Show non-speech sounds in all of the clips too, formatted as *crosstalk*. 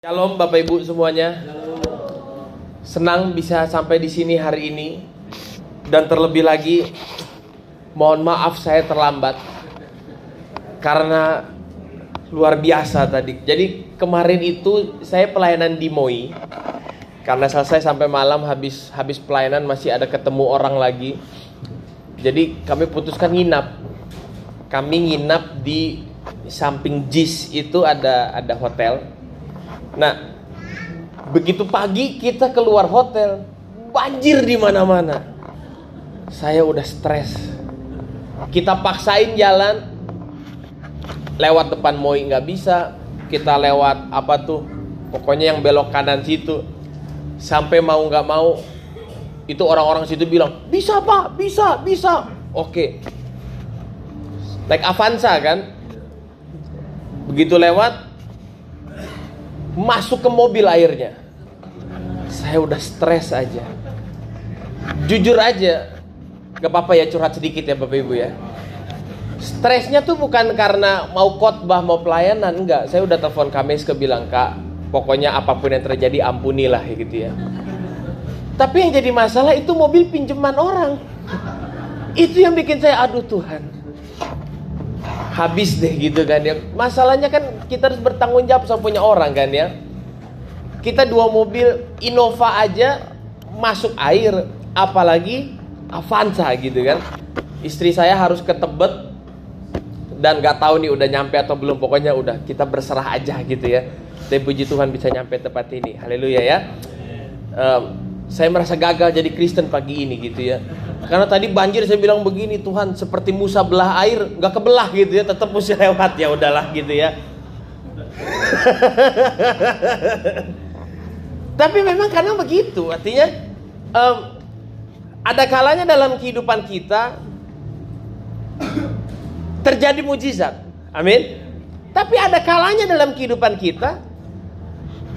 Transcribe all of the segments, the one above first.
Shalom Bapak Ibu semuanya. Senang bisa sampai di sini hari ini. Dan terlebih lagi mohon maaf saya terlambat. Karena luar biasa tadi. Jadi kemarin itu saya pelayanan di MOI. Karena selesai sampai malam habis habis pelayanan masih ada ketemu orang lagi. Jadi kami putuskan nginap. Kami nginap di samping JIS itu ada ada hotel Nah, begitu pagi kita keluar hotel, banjir di mana-mana. Saya udah stres. Kita paksain jalan lewat depan Moi nggak bisa, kita lewat apa tuh? Pokoknya yang belok kanan situ. Sampai mau nggak mau itu orang-orang situ bilang, "Bisa, Pak, bisa, bisa." Oke. Naik Avanza kan? Begitu lewat masuk ke mobil airnya. Saya udah stres aja. Jujur aja, gak apa-apa ya curhat sedikit ya Bapak Ibu ya. Stresnya tuh bukan karena mau khotbah mau pelayanan enggak. Saya udah telepon Kamis ke bilang kak, pokoknya apa pun yang terjadi ampunilah gitu ya. Tapi yang jadi masalah itu mobil pinjaman orang. Itu yang bikin saya aduh Tuhan. Habis deh gitu kan ya. Masalahnya kan kita harus bertanggung jawab sama punya orang kan ya. Kita dua mobil Innova aja masuk air, apalagi Avanza gitu kan. Istri saya harus ke Tebet dan nggak tahu nih udah nyampe atau belum. Pokoknya udah kita berserah aja gitu ya. Tapi puji Tuhan bisa nyampe tempat ini. Haleluya ya. Um, saya merasa gagal jadi Kristen pagi ini gitu ya. Karena tadi banjir saya bilang begini Tuhan seperti Musa belah air nggak kebelah gitu ya tetap mesti lewat ya udahlah gitu ya. *laughs* Tapi memang karena begitu artinya um, ada kalanya dalam kehidupan kita terjadi mujizat. Amin. Tapi ada kalanya dalam kehidupan kita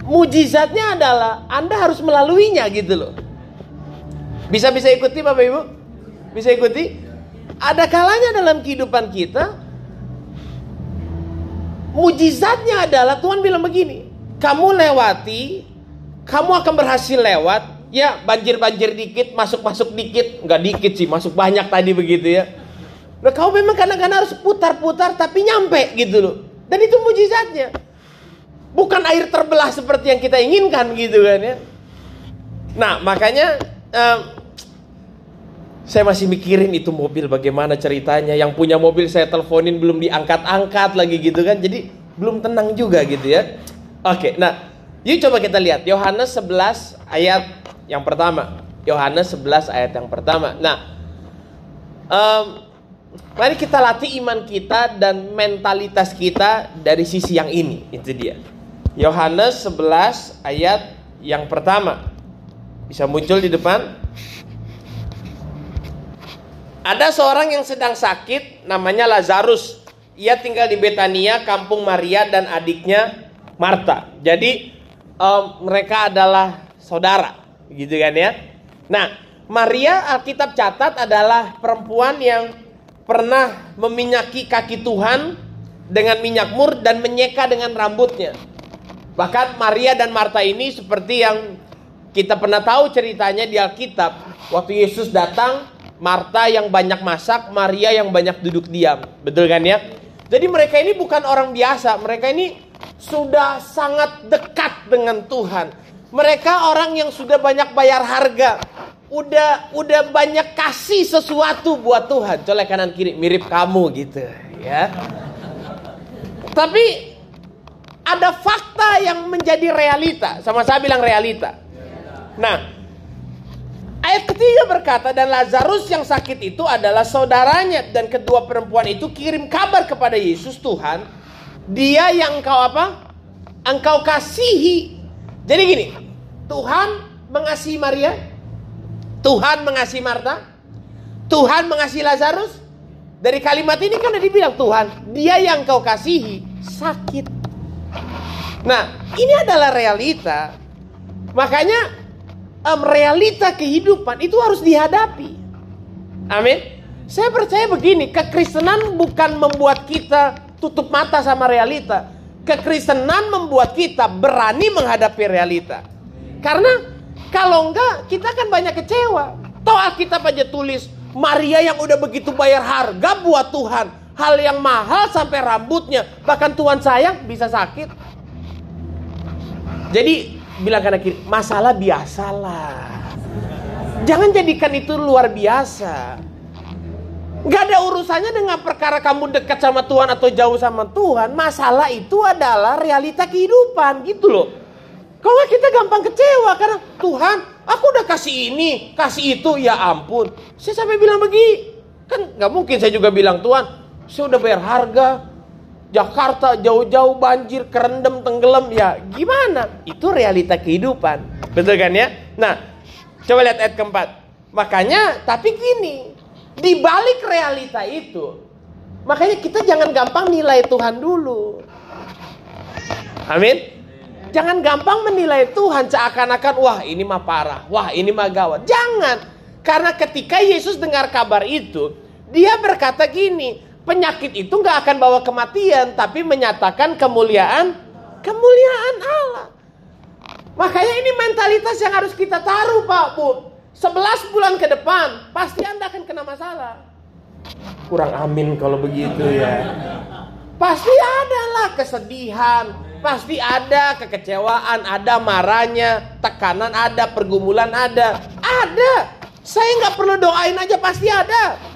mujizatnya adalah Anda harus melaluinya gitu loh. Bisa bisa ikuti Bapak Ibu? Bisa ikuti? Ada kalanya dalam kehidupan kita mujizatnya adalah Tuhan bilang begini, kamu lewati, kamu akan berhasil lewat, ya banjir-banjir dikit, masuk-masuk dikit, nggak dikit sih, masuk banyak tadi begitu ya. Nah kamu memang kadang-kadang harus putar-putar tapi nyampe gitu loh. Dan itu mujizatnya. Bukan air terbelah seperti yang kita inginkan gitu kan ya. Nah makanya saya masih mikirin itu mobil bagaimana ceritanya. Yang punya mobil saya teleponin belum diangkat-angkat lagi gitu kan. Jadi belum tenang juga gitu ya. Oke, nah yuk coba kita lihat Yohanes 11 ayat yang pertama. Yohanes 11 ayat yang pertama. Nah, um, mari kita latih iman kita dan mentalitas kita dari sisi yang ini. Itu dia. Yohanes 11 ayat yang pertama. Bisa muncul di depan. Ada seorang yang sedang sakit namanya Lazarus. Ia tinggal di Betania, kampung Maria dan adiknya Marta. Jadi um, mereka adalah saudara, gitu kan ya. Nah, Maria Alkitab catat adalah perempuan yang pernah meminyaki kaki Tuhan dengan minyak mur dan menyeka dengan rambutnya. Bahkan Maria dan Marta ini seperti yang kita pernah tahu ceritanya di Alkitab. Waktu Yesus datang, Marta yang banyak masak, Maria yang banyak duduk diam. Betul kan ya? Jadi mereka ini bukan orang biasa, mereka ini sudah sangat dekat dengan Tuhan. Mereka orang yang sudah banyak bayar harga. Udah udah banyak kasih sesuatu buat Tuhan. Colek kanan kiri mirip kamu gitu, ya. Tapi ada fakta yang menjadi realita. Sama saya bilang realita. Nah, Ayat ketiga berkata dan Lazarus yang sakit itu adalah saudaranya dan kedua perempuan itu kirim kabar kepada Yesus Tuhan, dia yang engkau apa? Engkau kasihi. Jadi gini, Tuhan mengasihi Maria, Tuhan mengasihi Marta, Tuhan mengasihi Lazarus. Dari kalimat ini kan ada dibilang Tuhan, dia yang kau kasihi sakit. Nah, ini adalah realita. Makanya um, realita kehidupan itu harus dihadapi. Amin. Saya percaya begini, kekristenan bukan membuat kita tutup mata sama realita. Kekristenan membuat kita berani menghadapi realita. Karena kalau enggak, kita kan banyak kecewa. Toh Alkitab aja tulis, Maria yang udah begitu bayar harga buat Tuhan. Hal yang mahal sampai rambutnya. Bahkan Tuhan sayang bisa sakit. Jadi bilang kanan kiri, masalah biasalah. Jangan jadikan itu luar biasa. Gak ada urusannya dengan perkara kamu dekat sama Tuhan atau jauh sama Tuhan. Masalah itu adalah realita kehidupan gitu loh. Kalau kita gampang kecewa karena Tuhan, aku udah kasih ini, kasih itu, ya ampun. Saya sampai bilang begini, kan gak mungkin saya juga bilang Tuhan, saya udah bayar harga. Jakarta jauh-jauh banjir, kerendam, tenggelam, ya gimana? Itu realita kehidupan, betul kan ya? Nah, coba lihat ayat keempat. Makanya, tapi gini, di balik realita itu, makanya kita jangan gampang nilai Tuhan dulu. Amin. Jangan gampang menilai Tuhan seakan-akan wah ini mah parah, wah ini mah gawat. Jangan. Karena ketika Yesus dengar kabar itu, dia berkata gini, penyakit itu nggak akan bawa kematian, tapi menyatakan kemuliaan kemuliaan Allah. Makanya ini mentalitas yang harus kita taruh Pak Bu. 11 bulan ke depan pasti Anda akan kena masalah. Kurang amin kalau begitu ya. Pasti ada lah kesedihan, pasti ada kekecewaan, ada marahnya, tekanan ada, pergumulan ada. Ada. Saya nggak perlu doain aja pasti ada.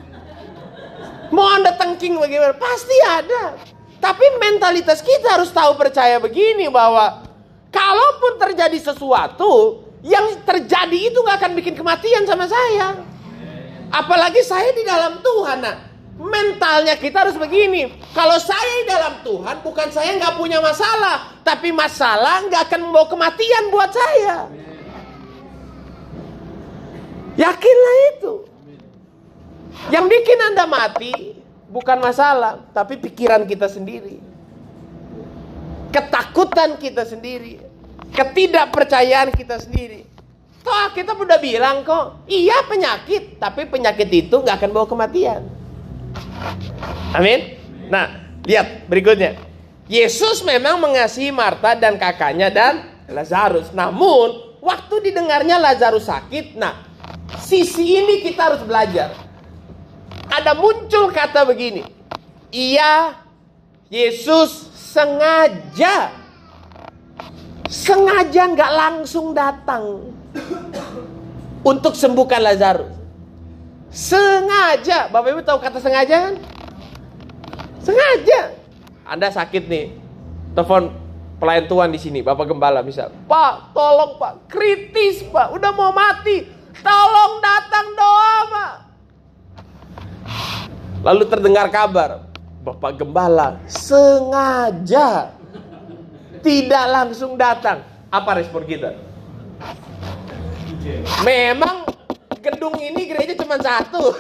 Mau anda tengking bagaimana? Pasti ada. Tapi mentalitas kita harus tahu percaya begini bahwa kalaupun terjadi sesuatu yang terjadi itu nggak akan bikin kematian sama saya. Apalagi saya di dalam Tuhan. Nah, mentalnya kita harus begini. Kalau saya di dalam Tuhan, bukan saya nggak punya masalah, tapi masalah nggak akan membawa kematian buat saya. Yakinlah itu. Yang bikin Anda mati bukan masalah, tapi pikiran kita sendiri. Ketakutan kita sendiri. Ketidakpercayaan kita sendiri. Toh kita udah bilang kok, iya penyakit, tapi penyakit itu nggak akan bawa kematian. Amin. Nah, lihat berikutnya. Yesus memang mengasihi Marta dan kakaknya dan Lazarus. Namun, waktu didengarnya Lazarus sakit, nah, sisi ini kita harus belajar ada muncul kata begini. Ia Yesus sengaja sengaja nggak langsung datang untuk sembuhkan Lazarus. Sengaja, Bapak Ibu tahu kata sengaja kan? Sengaja. Anda sakit nih, telepon pelayan Tuhan di sini, Bapak Gembala misal. Pak, tolong Pak, kritis Pak, udah mau mati. Tolong datang doa Pak. Lalu terdengar kabar, Bapak Gembala sengaja tidak langsung datang. Apa respon kita? Memang gedung ini gereja cuma satu.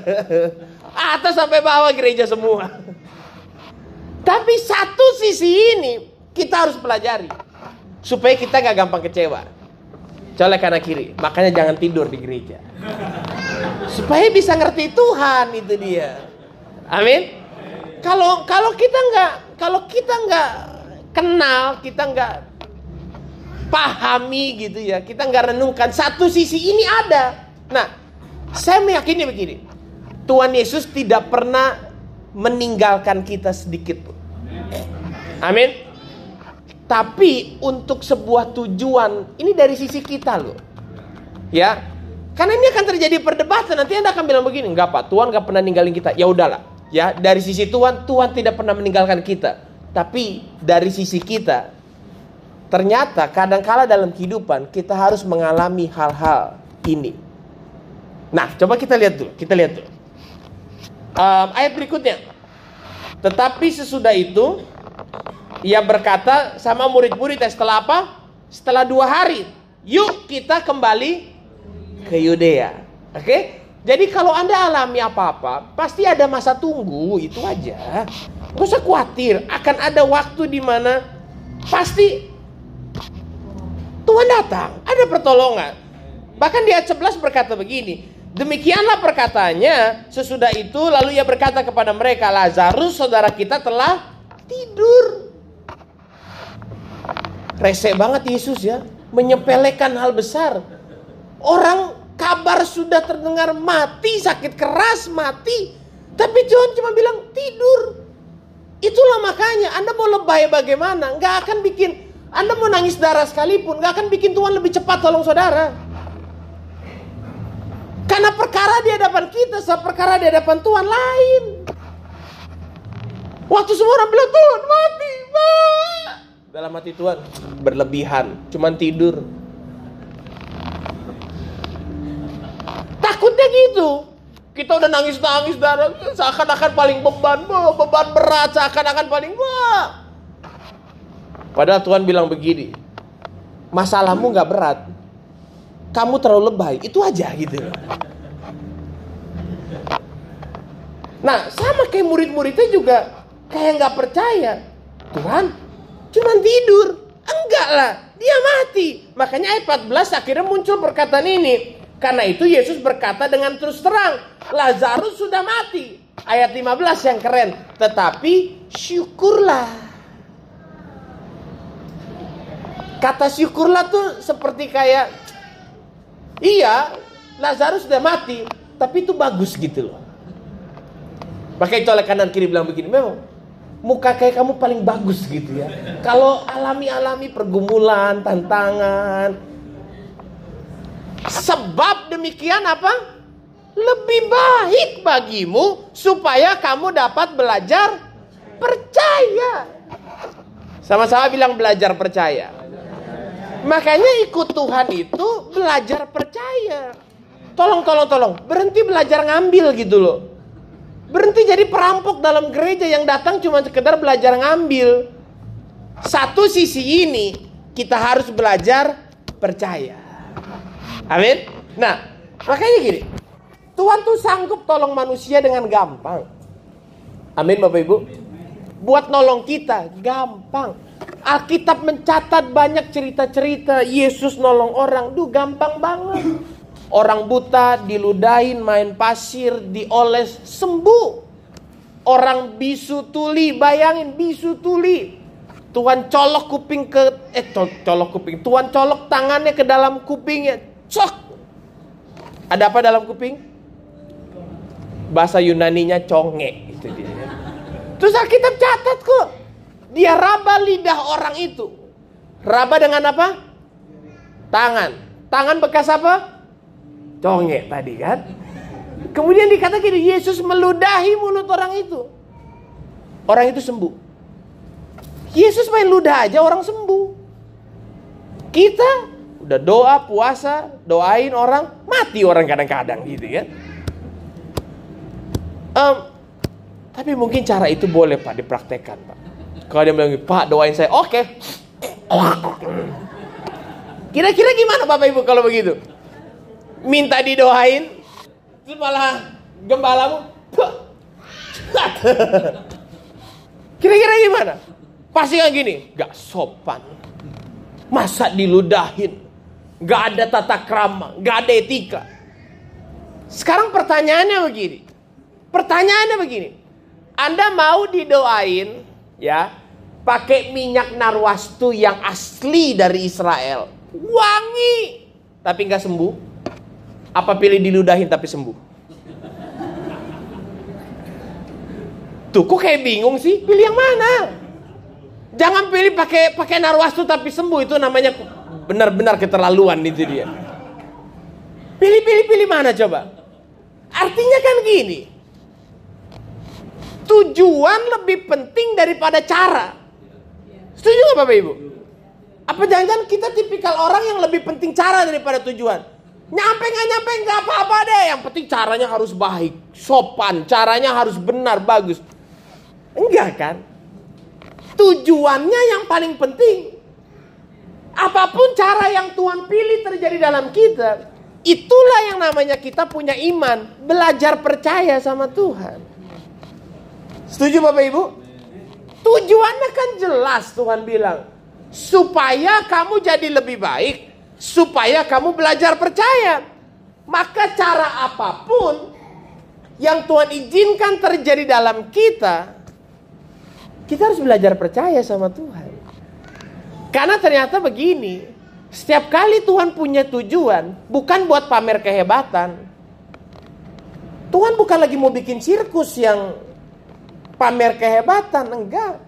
*laughs* Atas sampai bawah gereja semua. Tapi satu sisi ini kita harus pelajari. Supaya kita gak gampang kecewa. Colek kanan kiri. Makanya jangan tidur di gereja. Supaya bisa ngerti Tuhan itu dia. Amin. Kalau kalau kita nggak kalau kita nggak kenal, kita nggak pahami gitu ya, kita nggak renungkan satu sisi ini ada. Nah, saya meyakini begini, Tuhan Yesus tidak pernah meninggalkan kita sedikit pun. Amin. Tapi untuk sebuah tujuan, ini dari sisi kita loh. Ya, karena ini akan terjadi perdebatan. Nanti Anda akan bilang begini, enggak Pak, Tuhan nggak pernah ninggalin kita. Ya udahlah, ya dari sisi Tuhan, Tuhan tidak pernah meninggalkan kita. Tapi dari sisi kita, ternyata kadangkala dalam kehidupan kita harus mengalami hal-hal ini. Nah, coba kita lihat dulu. Kita lihat dulu. Um, ayat berikutnya. Tetapi sesudah itu, ia berkata sama murid-murid setelah apa? Setelah dua hari, yuk kita kembali ke Yudea. Oke? Okay? Jadi kalau Anda alami apa-apa, pasti ada masa tunggu, itu aja. Gak usah khawatir, akan ada waktu di mana pasti Tuhan datang, ada pertolongan. Bahkan di ayat 11 berkata begini, demikianlah perkataannya, sesudah itu lalu ia berkata kepada mereka, Lazarus saudara kita telah tidur. Rese banget Yesus ya, menyepelekan hal besar. Orang kabar sudah terdengar mati, sakit keras, mati. Tapi Tuhan cuma bilang tidur. Itulah makanya Anda mau lebay bagaimana, nggak akan bikin Anda mau nangis darah sekalipun, nggak akan bikin Tuhan lebih cepat tolong saudara. Karena perkara di hadapan kita, sama perkara di hadapan Tuhan lain. Waktu semua orang bilang Tuhan mati, mati. Dalam hati Tuhan berlebihan, cuman tidur. Takutnya gitu. Kita udah nangis-nangis darah seakan-akan paling beban, beban berat seakan-akan paling wah. Padahal Tuhan bilang begini, masalahmu nggak berat, kamu terlalu lebay, itu aja gitu. Nah, sama kayak murid-muridnya juga kayak nggak percaya. Tuhan, cuman tidur. Enggak lah, dia mati. Makanya ayat 14 akhirnya muncul perkataan ini. Karena itu Yesus berkata dengan terus terang, Lazarus sudah mati. Ayat 15 yang keren. Tetapi syukurlah. Kata syukurlah tuh seperti kayak Iya, Lazarus sudah mati, tapi itu bagus gitu loh. Makanya itu oleh kanan kiri bilang begini, memang muka kayak kamu paling bagus gitu ya. Kalau alami-alami pergumulan, tantangan. Sebab demikian apa? Lebih baik bagimu supaya kamu dapat belajar percaya. Sama-sama bilang belajar percaya. Makanya ikut Tuhan itu belajar percaya. Tolong, tolong, tolong. Berhenti belajar ngambil gitu loh. Berhenti jadi perampok dalam gereja yang datang cuma sekedar belajar ngambil. Satu sisi ini kita harus belajar percaya. Amin. Nah, makanya gini. Tuhan tuh sanggup tolong manusia dengan gampang. Amin Bapak Ibu. Buat nolong kita gampang. Alkitab mencatat banyak cerita-cerita Yesus nolong orang. Duh gampang banget. Orang buta diludahin main pasir dioles sembuh. Orang bisu tuli bayangin bisu tuli. Tuhan colok kuping ke eh colok kuping. Tuhan colok tangannya ke dalam kupingnya. Cok. Ada apa dalam kuping? Bahasa Yunaninya conge itu dia. Terus Alkitab catat kok. Dia raba lidah orang itu. Raba dengan apa? Tangan. Tangan bekas apa? Conge tadi kan. Kemudian dikatakan Yesus meludahi mulut orang itu. Orang itu sembuh. Yesus main ludah aja orang sembuh. Kita udah doa, puasa, doain orang, mati orang kadang-kadang gitu kan. Um, tapi mungkin cara itu boleh Pak dipraktekkan Pak. Kalau dia bilang, Pak doain saya, oke. Okay. Kira-kira gimana Bapak Ibu kalau begitu? Minta didoain, terus malah gembalamu, Kira-kira gimana? Pasti kan gini, gak sopan. Masa diludahin? Gak ada tata krama, gak ada etika. Sekarang pertanyaannya begini. Pertanyaannya begini. Anda mau didoain ya pakai minyak narwastu yang asli dari Israel. Wangi tapi nggak sembuh. Apa pilih diludahin tapi sembuh? Tuh kok kayak bingung sih? Pilih yang mana? Jangan pilih pakai pakai narwastu tapi sembuh itu namanya benar-benar keterlaluan itu dia. Pilih-pilih pilih mana coba? Artinya kan gini. Tujuan lebih penting daripada cara. Setuju gak Bapak Ibu? Apa jangan-jangan kita tipikal orang yang lebih penting cara daripada tujuan? Nyampe nggak nyampe nggak apa-apa deh. Yang penting caranya harus baik, sopan, caranya harus benar, bagus. Enggak kan? Tujuannya yang paling penting. Apa pun cara yang Tuhan pilih terjadi dalam kita, itulah yang namanya kita punya iman, belajar percaya sama Tuhan. Setuju Bapak Ibu? Tujuannya kan jelas Tuhan bilang. Supaya kamu jadi lebih baik. Supaya kamu belajar percaya. Maka cara apa pun yang Tuhan izinkan terjadi dalam kita. Kita harus belajar percaya sama Tuhan. Karena ternyata begini, setiap kali Tuhan punya tujuan, bukan buat pamer kehebatan. Tuhan bukan lagi mau bikin sirkus yang pamer kehebatan, enggak.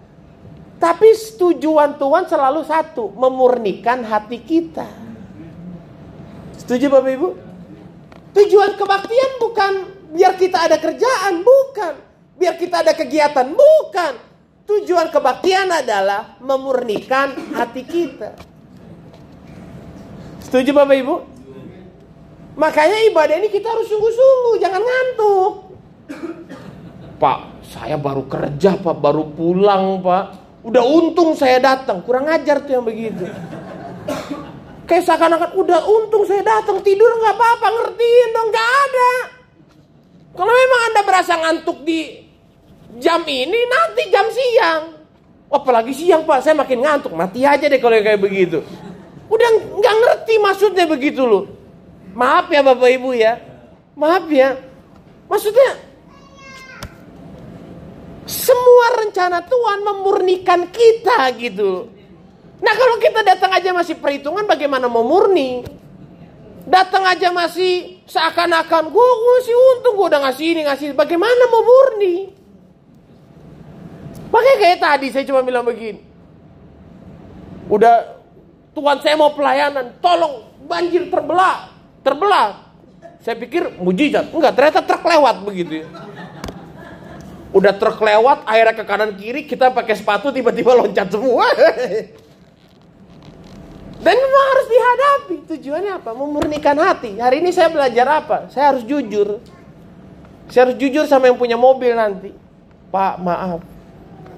Tapi tujuan Tuhan selalu satu, memurnikan hati kita. Setuju Bapak Ibu? Tujuan kebaktian bukan biar kita ada kerjaan, bukan. Biar kita ada kegiatan, bukan. Tujuan kebaktian adalah memurnikan hati kita. Setuju Bapak Ibu? Makanya ibadah ini kita harus sungguh-sungguh, jangan ngantuk. Pak, saya baru kerja Pak, baru pulang Pak. Udah untung saya datang, kurang ajar tuh yang begitu. Kayak seakan-akan udah untung saya datang tidur nggak apa-apa ngertiin dong nggak ada. Kalau memang anda berasa ngantuk di jam ini nanti jam siang. Apalagi siang pak, saya makin ngantuk mati aja deh kalau kayak begitu. Udah nggak ngerti maksudnya begitu loh. Maaf ya Bapak Ibu ya. Maaf ya. Maksudnya semua rencana Tuhan memurnikan kita gitu. Nah kalau kita datang aja masih perhitungan bagaimana mau murni? Datang aja masih seakan-akan gue masih untung gue udah ngasih ini ngasih ini. Bagaimana mau murni? Makanya kayak tadi saya cuma bilang begini. Udah Tuhan saya mau pelayanan, tolong banjir terbelah terbelah. Saya pikir mujizat. Enggak, ternyata truk lewat begitu ya. Udah truk lewat, airnya ke kanan kiri, kita pakai sepatu tiba-tiba loncat semua. *laughs* Dan memang harus dihadapi. Tujuannya apa? Memurnikan hati. Hari ini saya belajar apa? Saya harus jujur. Saya harus jujur sama yang punya mobil nanti. Pak, maaf.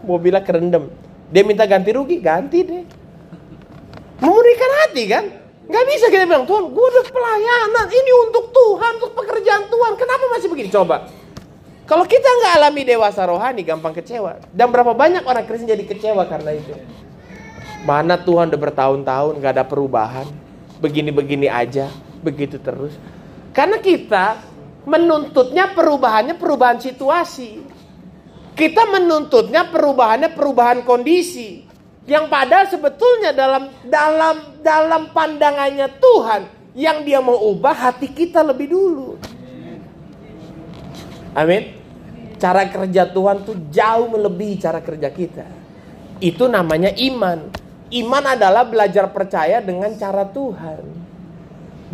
Mobilnya kerendam. Dia minta ganti rugi, ganti deh. Memurnikan hati kan? Gak bisa kita bilang, Tuhan, gue udah pelayanan. Ini untuk Tuhan, untuk pekerjaan Tuhan. Kenapa masih begini? Coba. Kalau kita nggak alami dewasa rohani, gampang kecewa. Dan berapa banyak orang Kristen jadi kecewa karena itu. Mana Tuhan udah bertahun-tahun gak ada perubahan. Begini-begini aja, begitu terus. Karena kita menuntutnya perubahannya perubahan situasi. Kita menuntutnya perubahannya perubahan kondisi. Yang padahal sebetulnya dalam dalam dalam pandangannya Tuhan yang dia mau ubah hati kita lebih dulu. Amin. Cara kerja Tuhan tuh jauh melebihi cara kerja kita. Itu namanya iman. Iman adalah belajar percaya dengan cara Tuhan.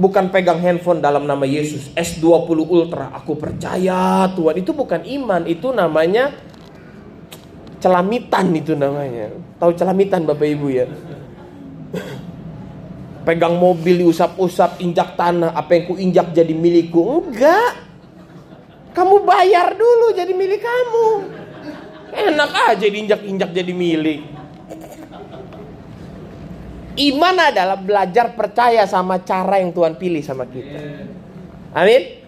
Bukan pegang handphone dalam nama Yesus S20 Ultra. Aku percaya Tuhan. Itu bukan iman. Itu namanya celamitan itu namanya. Tahu celamitan Bapak Ibu ya? *laughs* Pegang mobil diusap-usap, injak tanah, apa yang ku injak jadi milikku. Enggak. Kamu bayar dulu jadi milik kamu. Enak aja diinjak-injak jadi milik. Iman adalah belajar percaya sama cara yang Tuhan pilih sama kita. Amin.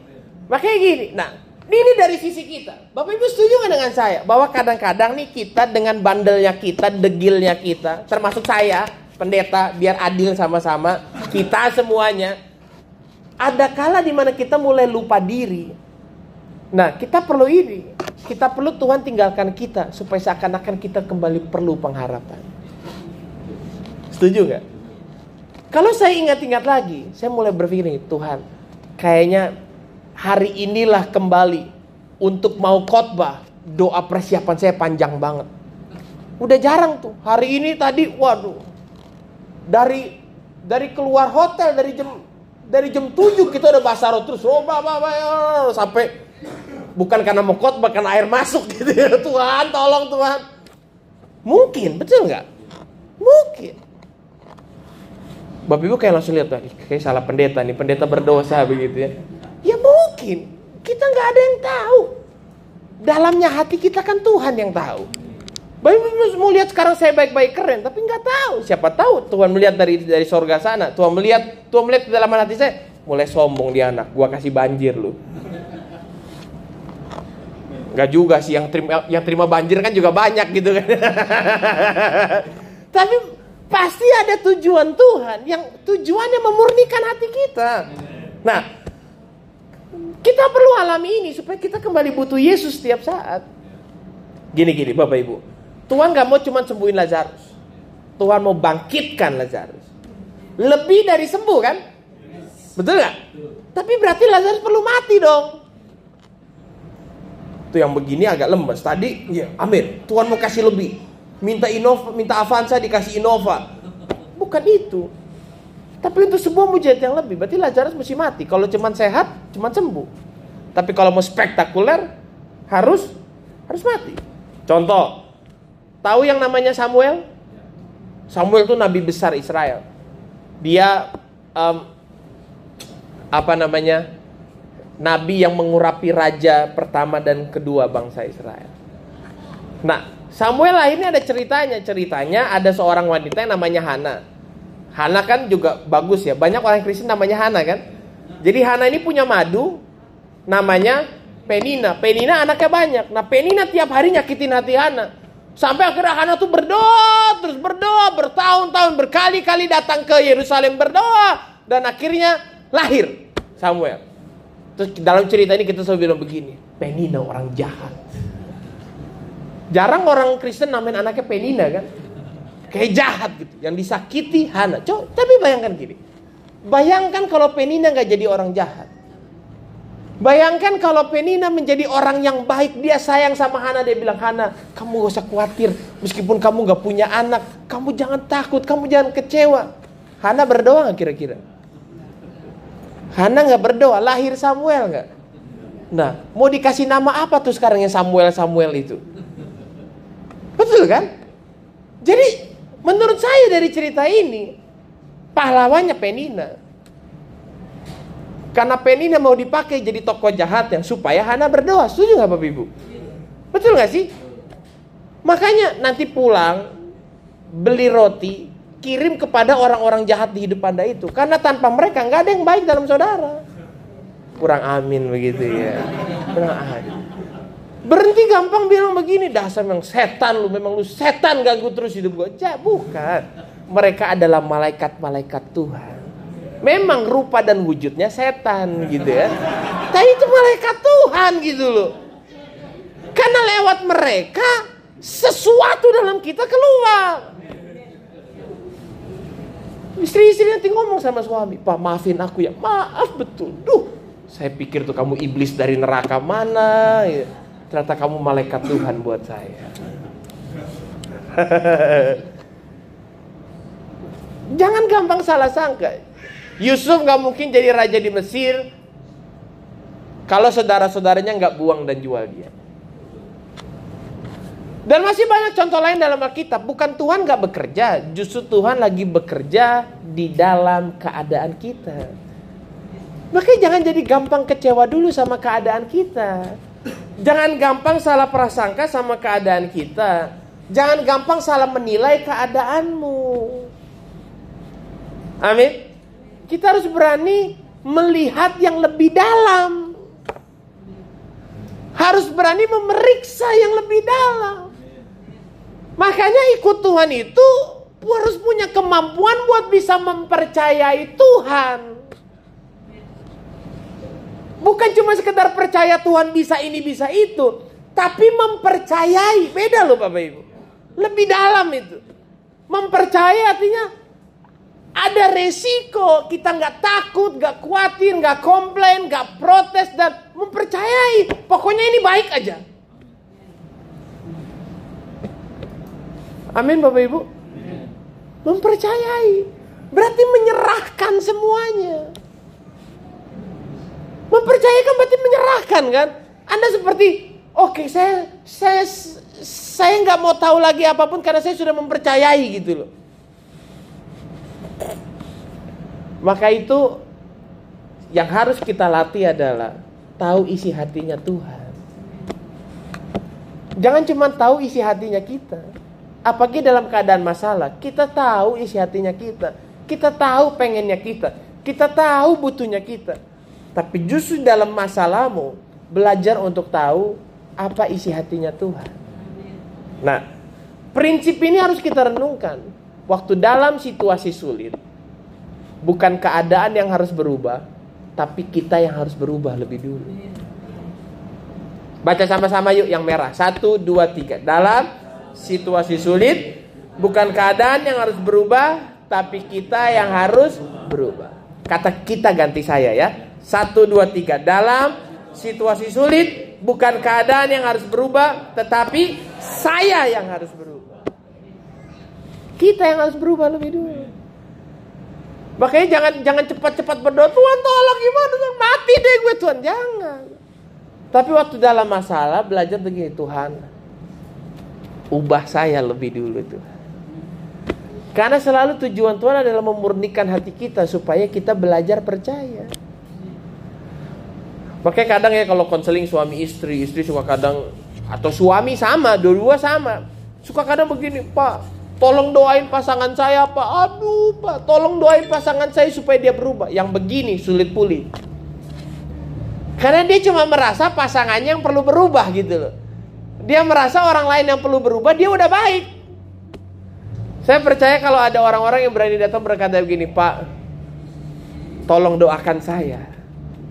Makanya gini, nah ini dari sisi kita. Bapak Ibu setuju nggak dengan saya? Bahwa kadang-kadang nih kita dengan bandelnya kita, degilnya kita, termasuk saya, pendeta, biar adil sama-sama, kita semuanya. Ada kala di mana kita mulai lupa diri. Nah, kita perlu ini. Kita perlu Tuhan tinggalkan kita supaya seakan-akan kita kembali perlu pengharapan. Setuju nggak? Kalau saya ingat-ingat lagi, saya mulai berpikir Tuhan, kayaknya hari inilah kembali untuk mau khotbah. Doa persiapan saya panjang banget. Udah jarang tuh. Hari ini tadi, waduh, dari dari keluar hotel dari jam dari jam 7 kita udah basaro terus oh, bah, bah, sampai bukan karena mau khotbah karena air masuk gitu ya. *laughs* Tuhan tolong Tuhan. Mungkin, betul nggak? Mungkin. Bapak Ibu kayak langsung lihat kayak salah pendeta nih, pendeta berdosa begitu ya. Ya mungkin. Kita nggak ada yang tahu. Dalamnya hati kita kan Tuhan yang tahu. Bapak Ibu mau lihat sekarang saya baik-baik keren, tapi nggak tahu. Siapa tahu Tuhan melihat dari dari sorga sana. Tuhan melihat, Tuhan melihat di dalam hati saya. Mulai sombong dia anak. Gua kasih banjir lu. Gak juga sih yang terima yang terima banjir kan juga banyak gitu kan. *laughs* Tapi pasti ada tujuan Tuhan yang tujuannya memurnikan hati kita. Nah, kita perlu alami ini supaya kita kembali butuh Yesus setiap saat. Gini-gini Bapak Ibu. Tuhan gak mau cuma sembuhin Lazarus. Tuhan mau bangkitkan Lazarus. Lebih dari sembuh kan? Betul nggak? Tapi berarti Lazarus perlu mati dong. Itu yang begini agak lemes. Tadi, ya, amin. Tuhan mau kasih lebih. Minta Innova, minta Avanza dikasih Innova. Bukan itu. Tapi untuk sebuah mujizat yang lebih, berarti Lazarus mesti mati. Kalau cuma sehat, cuma sembuh. Tapi kalau mau spektakuler, harus harus mati. Contoh, tahu yang namanya Samuel? Samuel itu nabi besar Israel. Dia um, apa namanya? nabi yang mengurapi raja pertama dan kedua bangsa Israel. Nah, Samuel ini ada ceritanya. Ceritanya ada seorang wanita yang namanya Hana. Hana kan juga bagus ya. Banyak orang Kristen namanya Hana kan. Jadi Hana ini punya madu namanya Penina. Penina anaknya banyak. Nah, Penina tiap hari nyakitin hati Hana. Sampai akhirnya Hana tuh berdoa, terus berdoa bertahun-tahun berkali-kali datang ke Yerusalem berdoa dan akhirnya lahir Samuel. Terus dalam cerita ini kita selalu bilang begini, Penina orang jahat. Jarang orang Kristen namain anaknya Penina kan. Kayak jahat gitu. Yang disakiti Hana. Coba, tapi bayangkan gini. Bayangkan kalau Penina nggak jadi orang jahat. Bayangkan kalau Penina menjadi orang yang baik, dia sayang sama Hana, dia bilang Hana, kamu gak usah khawatir, meskipun kamu gak punya anak, kamu jangan takut, kamu jangan kecewa. Hana berdoa gak kira-kira? Hana nggak berdoa, lahir Samuel nggak? Nah, mau dikasih nama apa tuh sekarang yang Samuel Samuel itu? Betul kan? Jadi menurut saya dari cerita ini pahlawannya Penina. Karena Penina mau dipakai jadi tokoh jahat yang supaya Hana berdoa. Setuju nggak Bapak Ibu? Betul nggak sih? Makanya nanti pulang beli roti, kirim kepada orang-orang jahat di hidup Anda itu. Karena tanpa mereka nggak ada yang baik dalam saudara. Kurang amin begitu ya. Kurang amin. Berhenti gampang bilang begini, dasar memang setan lu, memang lu setan ganggu terus hidup gue. Ja, bukan. Mereka adalah malaikat-malaikat Tuhan. Memang rupa dan wujudnya setan gitu ya. Tapi itu malaikat Tuhan gitu loh. Karena lewat mereka sesuatu dalam kita keluar. Istri-istri nanti ngomong sama suami, Pak maafin aku ya, maaf betul. Duh, saya pikir tuh kamu iblis dari neraka mana, ya. Ternyata kamu malaikat Tuhan buat saya. *laughs* Jangan gampang salah sangka. Yusuf nggak mungkin jadi raja di Mesir kalau saudara-saudaranya nggak buang dan jual dia. Dan masih banyak contoh lain dalam Alkitab. Bukan Tuhan gak bekerja, justru Tuhan lagi bekerja di dalam keadaan kita. Makanya jangan jadi gampang kecewa dulu sama keadaan kita. Jangan gampang salah prasangka sama keadaan kita. Jangan gampang salah menilai keadaanmu. Amin. Kita harus berani melihat yang lebih dalam. Harus berani memeriksa yang lebih dalam. Makanya ikut Tuhan itu harus punya kemampuan buat bisa mempercayai Tuhan. Bukan cuma sekedar percaya Tuhan bisa ini bisa itu, tapi mempercayai. Beda loh Bapak Ibu. Lebih dalam itu. Mempercayai artinya ada resiko kita nggak takut, nggak khawatir, nggak komplain, nggak protes dan mempercayai. Pokoknya ini baik aja. Amin Bapak Ibu. Mempercayai. Berarti menyerahkan semuanya. Mempercayakan berarti menyerahkan kan? Anda seperti, oke okay, saya saya saya nggak mau tahu lagi apa pun karena saya sudah mempercayai gitu loh. Maka itu yang harus kita latih adalah tahu isi hatinya Tuhan. Jangan cuma tahu isi hatinya kita. Apalagi dalam keadaan masalah, kita tahu isi hatinya kita. Kita tahu pengennya kita. Kita tahu butuhnya kita. Tapi justru dalam masalahmu, belajar untuk tahu apa isi hatinya Tuhan. Nah, prinsip ini harus kita renungkan. Waktu dalam situasi sulit, bukan keadaan yang harus berubah, tapi kita yang harus berubah lebih dulu. Baca sama-sama yuk yang merah. Satu, dua, tiga. Dalam situasi sulit, Bukan keadaan yang harus berubah, tapi kita yang harus berubah. Kata kita ganti saya ya. Satu, dua, tiga. Dalam situasi sulit, bukan keadaan yang harus berubah, tetapi saya yang harus berubah. Kita yang harus berubah lebih dulu. Makanya jangan jangan cepat-cepat berdoa, Tuhan tolong gimana Tuhan mati deh gue Tuhan jangan. Tapi waktu dalam masalah belajar begini Tuhan, ubah saya lebih dulu Tuhan. Karena selalu tujuan Tuhan adalah memurnikan hati kita supaya kita belajar percaya. Makanya kadang ya kalau konseling suami istri, istri suka kadang atau suami sama, dua-dua sama. Suka kadang begini, Pak, tolong doain pasangan saya, Pak. Aduh, Pak, tolong doain pasangan saya supaya dia berubah. Yang begini sulit pulih. Karena dia cuma merasa pasangannya yang perlu berubah gitu loh. Dia merasa orang lain yang perlu berubah, dia udah baik. Saya percaya kalau ada orang-orang yang berani datang berkata begini, Pak, tolong doakan saya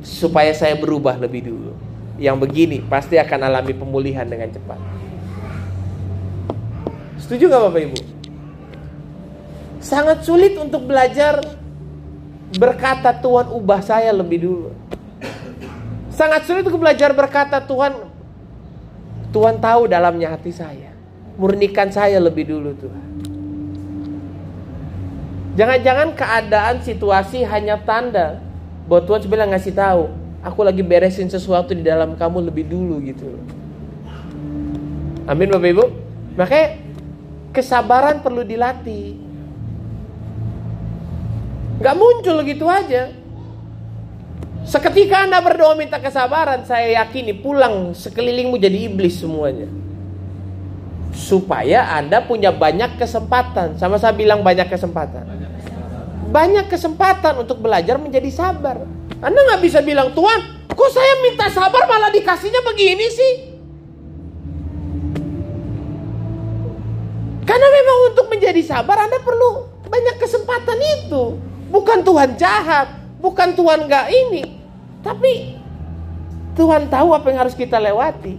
supaya saya berubah lebih dulu. Yang begini pasti akan alami pemulihan dengan cepat. Setuju gak Bapak Ibu? Sangat sulit untuk belajar berkata Tuhan ubah saya lebih dulu. Sangat sulit untuk belajar berkata Tuhan Tuhan tahu dalamnya hati saya. Murnikan saya lebih dulu Tuhan. Jangan-jangan keadaan situasi hanya tanda bahwa Tuhan sebenarnya ngasih tahu, aku lagi beresin sesuatu di dalam kamu lebih dulu gitu. Amin Bapak Ibu. Makanya kesabaran perlu dilatih. Gak muncul gitu aja. Seketika Anda berdoa minta kesabaran, saya yakini pulang sekelilingmu jadi iblis semuanya. Supaya Anda punya banyak kesempatan. Sama saya bilang banyak kesempatan banyak kesempatan untuk belajar menjadi sabar. Anda nggak bisa bilang Tuhan, kok saya minta sabar malah dikasihnya begini sih? Karena memang untuk menjadi sabar Anda perlu banyak kesempatan itu. Bukan Tuhan jahat, bukan Tuhan nggak ini, tapi Tuhan tahu apa yang harus kita lewati.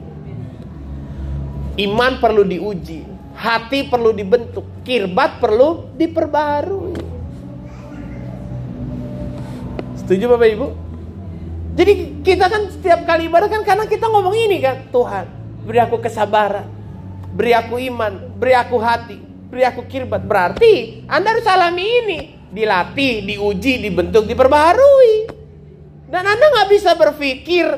Iman perlu diuji, hati perlu dibentuk, kirbat perlu diperbarui. Setuju Bapak Ibu? Jadi kita kan setiap kali ibadah kan karena kita ngomong ini kan Tuhan beri aku kesabaran Beri aku iman Beri aku hati Beri aku kirbat. Berarti Anda harus alami ini Dilatih, diuji, dibentuk, diperbaharui. Dan Anda nggak bisa berpikir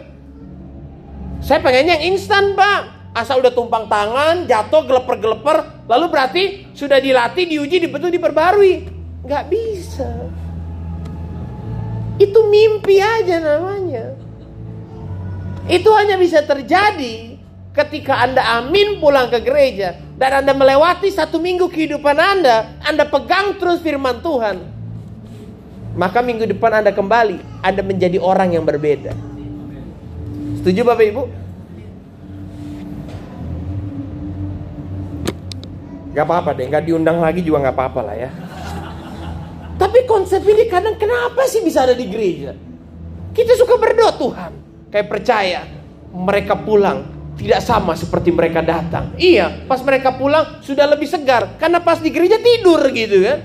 Saya pengennya yang instan Pak. Asal udah tumpang tangan, jatuh, geleper-geleper Lalu berarti sudah dilatih, diuji, dibentuk, diperbarui Nggak bisa itu mimpi aja namanya. Itu hanya bisa terjadi ketika Anda amin pulang ke gereja dan Anda melewati satu minggu kehidupan Anda, Anda pegang terus firman Tuhan. Maka minggu depan Anda kembali, Anda menjadi orang yang berbeda. Setuju Bapak Ibu? Gak apa-apa deh, gak diundang lagi juga gak apa-apa lah ya. Tapi konsep ini kadang kenapa sih bisa ada di gereja? Kita suka berdoa Tuhan. Kayak percaya mereka pulang tidak sama seperti mereka datang. Iya, pas mereka pulang sudah lebih segar. Karena pas di gereja tidur gitu kan.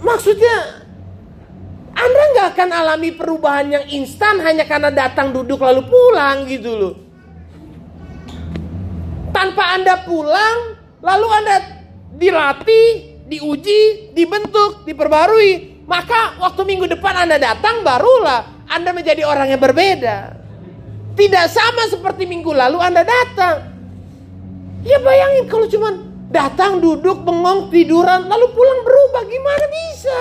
Maksudnya anda nggak akan alami perubahan yang instan hanya karena datang duduk lalu pulang gitu loh. Tanpa Anda pulang, lalu Anda dilatih, diuji, dibentuk, diperbarui. Maka waktu minggu depan Anda datang barulah Anda menjadi orang yang berbeda. Tidak sama seperti minggu lalu Anda datang. Ya bayangin kalau cuma datang, duduk, bengong, tiduran, lalu pulang berubah. Gimana bisa?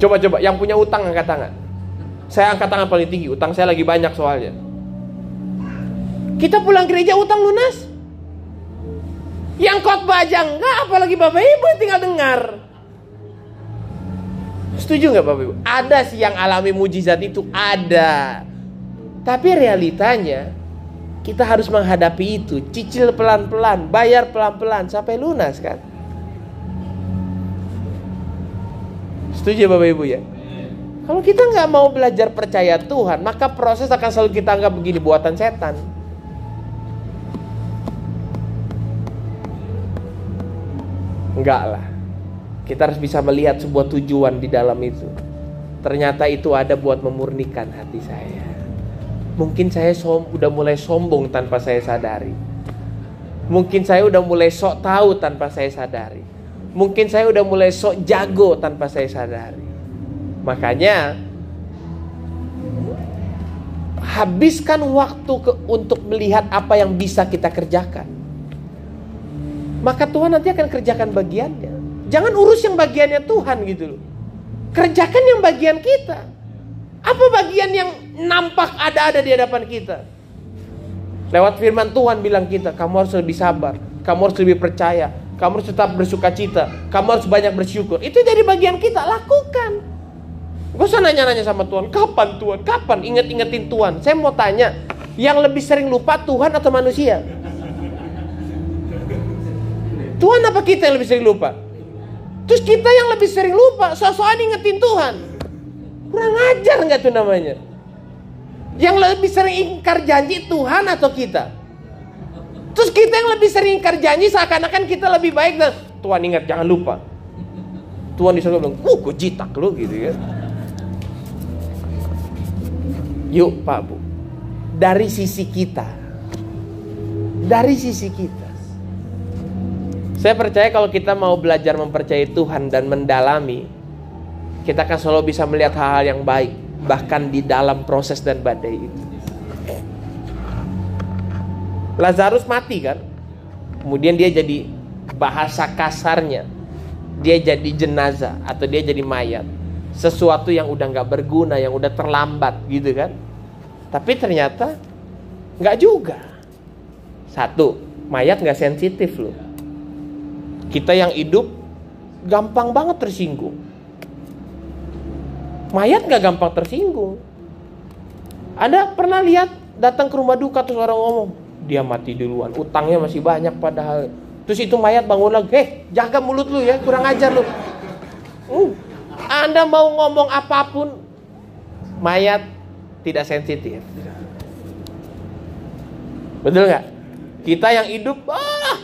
Coba-coba yang punya utang angkat tangan. Saya angkat tangan paling tinggi, utang saya lagi banyak soalnya. Kita pulang gereja utang lunas? Yang khotbah aja enggak, apalagi Bapak Ibu tinggal dengar. Setuju nggak Bapak Ibu? Ada sih yang alami mujizat itu, ada. Tapi realitanya kita harus menghadapi itu, cicil pelan-pelan, bayar pelan-pelan sampai lunas kan. Setuju Bapak Ibu ya? Kalau kita nggak mau belajar percaya Tuhan, maka proses akan selalu kita anggap begini buatan setan. Enggak lah. Kita harus bisa melihat sebuah tujuan di dalam itu. Ternyata itu ada buat memurnikan hati saya. Mungkin saya som udah mulai sombong tanpa saya sadari. Mungkin saya udah mulai sok tahu tanpa saya sadari. Mungkin saya udah mulai sok jago tanpa saya sadari. Makanya habiskan waktu ke, untuk melihat apa yang bisa kita kerjakan. Maka Tuhan nanti akan kerjakan bagiannya. Jangan urus yang bagiannya Tuhan gitu loh. Kerjakan yang bagian kita. Apa bagian yang nampak ada-ada di hadapan kita? Lewat firman Tuhan bilang kita, kamu harus lebih sabar, kamu harus lebih percaya, kamu harus tetap bersuka cita, kamu harus banyak bersyukur. Itu dari bagian kita, lakukan. Gak usah nanya-nanya sama Tuhan, kapan Tuhan, kapan inget-ingetin Tuhan. Saya mau tanya, yang lebih sering lupa Tuhan atau manusia? Tuhan apa kita yang lebih sering lupa? Terus kita yang lebih sering lupa, soal-soal ingetin Tuhan. Kurang ajar nggak tuh namanya? Yang lebih sering ingkar janji Tuhan atau kita? Terus kita yang lebih sering ingkar janji seakan-akan kita lebih baik dan Tuhan ingat jangan lupa. Tuhan disuruh bilang, "Uh, gue jitak lu gitu ya." Yuk Pak Bu, dari sisi kita, dari sisi kita, saya percaya kalau kita mau belajar mempercayai Tuhan dan mendalami, kita akan selalu bisa melihat hal-hal yang baik, bahkan di dalam proses dan badai itu. Lazarus mati kan, kemudian dia jadi bahasa kasarnya, dia jadi jenazah atau dia jadi mayat sesuatu yang udah nggak berguna, yang udah terlambat gitu kan. Tapi ternyata nggak juga. Satu, mayat nggak sensitif loh. Kita yang hidup gampang banget tersinggung. Mayat nggak gampang tersinggung. Ada pernah lihat datang ke rumah duka terus orang ngomong, dia mati duluan, utangnya masih banyak padahal. Terus itu mayat bangun lagi, heh jaga mulut lu ya, kurang ajar lu. Uh, anda mau ngomong apa pun, mayat tidak sensitif. Betul nggak? Kita yang hidup, ah,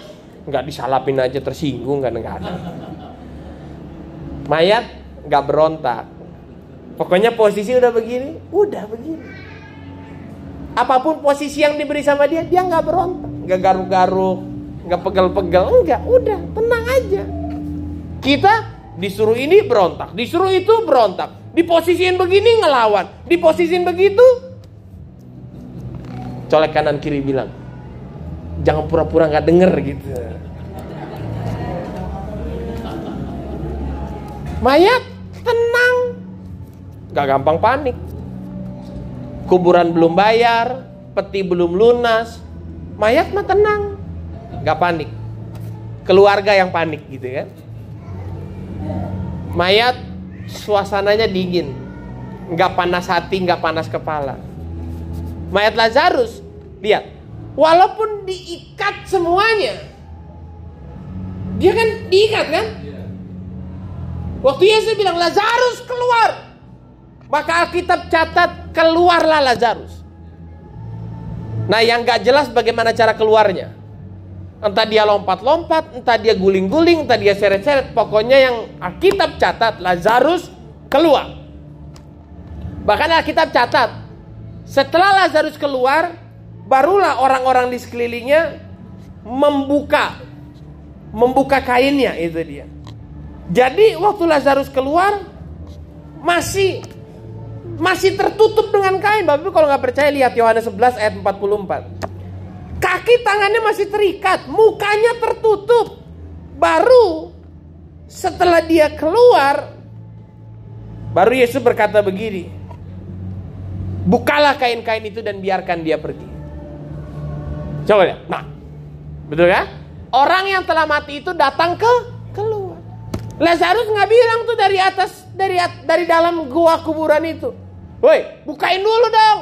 nggak disalapin aja tersinggung kan nggak ada. Mayat nggak berontak. Pokoknya posisi udah begini, udah begini. Apa pun posisi yang diberi sama dia, dia nggak berontak, nggak garuk-garuk, nggak pegel-pegel, enggak, udah tenang aja. Kita Disuruh ini berontak, disuruh itu berontak. Diposisiin begini ngelawan, diposisiin begitu. Colek kanan kiri bilang, jangan pura-pura nggak denger gitu. Mayat tenang, nggak gampang panik. Kuburan belum bayar, peti belum lunas, mayat mah tenang, nggak panik. Keluarga yang panik gitu kan. Mayat suasananya dingin, nggak panas hati, nggak panas kepala. Mayat Lazarus, lihat, walaupun diikat semuanya, dia kan diikat kan? Waktu Yesus bilang Lazarus keluar, maka Alkitab catat keluarlah Lazarus. Nah yang nggak jelas bagaimana cara keluarnya. Entah dia lompat-lompat, entah dia guling-guling, entah dia seret-seret. Pokoknya yang Alkitab catat, Lazarus keluar. Bahkan Alkitab catat, setelah Lazarus keluar, barulah orang-orang di sekelilingnya membuka membuka kainnya itu dia. Jadi waktu Lazarus keluar masih masih tertutup dengan kain. Bapak kalau nggak percaya lihat Yohanes 11 ayat 44. Kaki tangannya masih terikat, mukanya tertutup. Baru setelah dia keluar, baru Yesus berkata begini. Bukalah kain-kain itu dan biarkan dia pergi. Coba lihat. Nah, betul ya? Orang yang telah mati itu datang ke keluar. Lazarus nggak bilang tuh dari atas dari dari dalam gua kuburan itu. Woi, bukain dulu dong.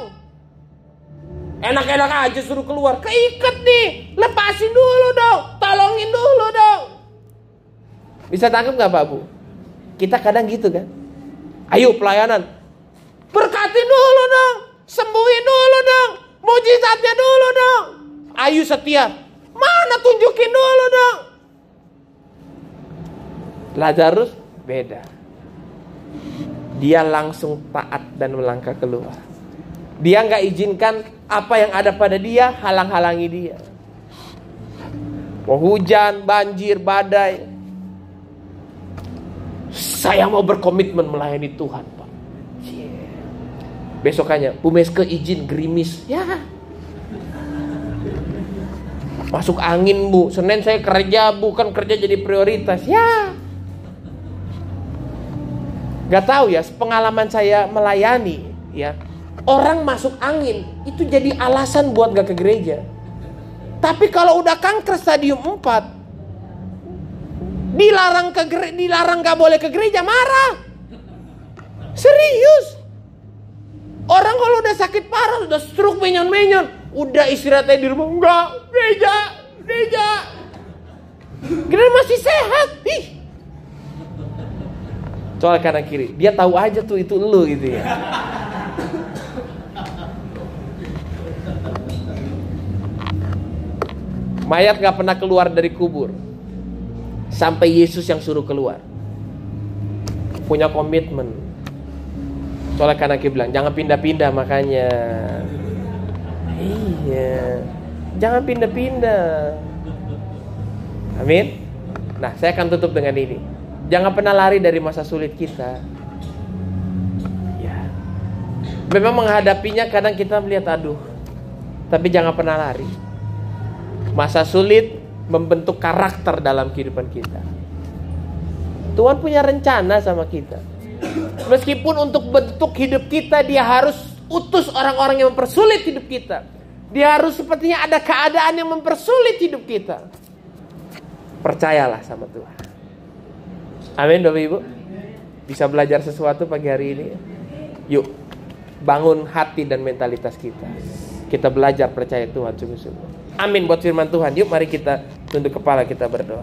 Enak-enak aja suruh keluar. Keikat nih. Lepasin dulu dong. Tolongin dulu dong. Bisa tangkap nggak Pak Bu? Kita kadang gitu kan. Ayo pelayanan. Berkatin dulu dong. Sembuhin dulu dong. Mujizatnya dulu dong. Ayo setia. Mana tunjukin dulu dong. Lazarus beda. Dia langsung taat dan melangkah keluar. Dia nggak izinkan apa yang ada pada dia halang-halangi dia. Mau hujan, banjir, badai. Saya mau berkomitmen melayani Tuhan, Pak. Besokannya, Bu Meske izin gerimis. Ya. Masuk angin, Bu. Senin saya kerja, Bu. Kan kerja jadi prioritas. Ya. Gak tahu ya, pengalaman saya melayani, ya. Orang masuk angin, itu jadi alasan buat gak ke gereja. Tapi kalau udah kanker stadium 4, dilarang ke dilarang gak boleh ke gereja marah. Serius. Orang kalau udah sakit parah, udah stroke menyon-menyon, udah istirahatnya di rumah, enggak, gereja, gereja. Gereja masih sehat. Ih. Soal kanan kiri, dia tahu aja tuh itu lu gitu ya. Mayat gak pernah keluar dari kubur Sampai Yesus yang suruh keluar Punya komitmen Soalnya karena kita bilang Jangan pindah-pindah makanya Iya. Jangan pindah-pindah. Amin. Nah saya akan tutup dengan ini. Jangan pernah lari dari masa sulit kita. Ya Memang menghadapinya kadang kita melihat aduh Tapi jangan pernah lari. Masa sulit membentuk karakter dalam kehidupan kita. Tuhan punya rencana sama kita. Meskipun untuk bentuk hidup kita dia harus utus orang-orang yang mempersulit hidup kita. Dia harus sepertinya ada keadaan yang mempersulit hidup kita. Percayalah sama Tuhan. Amin Bapak Ibu. Bisa belajar sesuatu pagi hari ini. Yuk, bangun hati dan mentalitas kita. Kita belajar percaya Tuhan sungguh-sungguh. Amin buat firman Tuhan. Yuk mari kita tunduk kepala kita berdoa.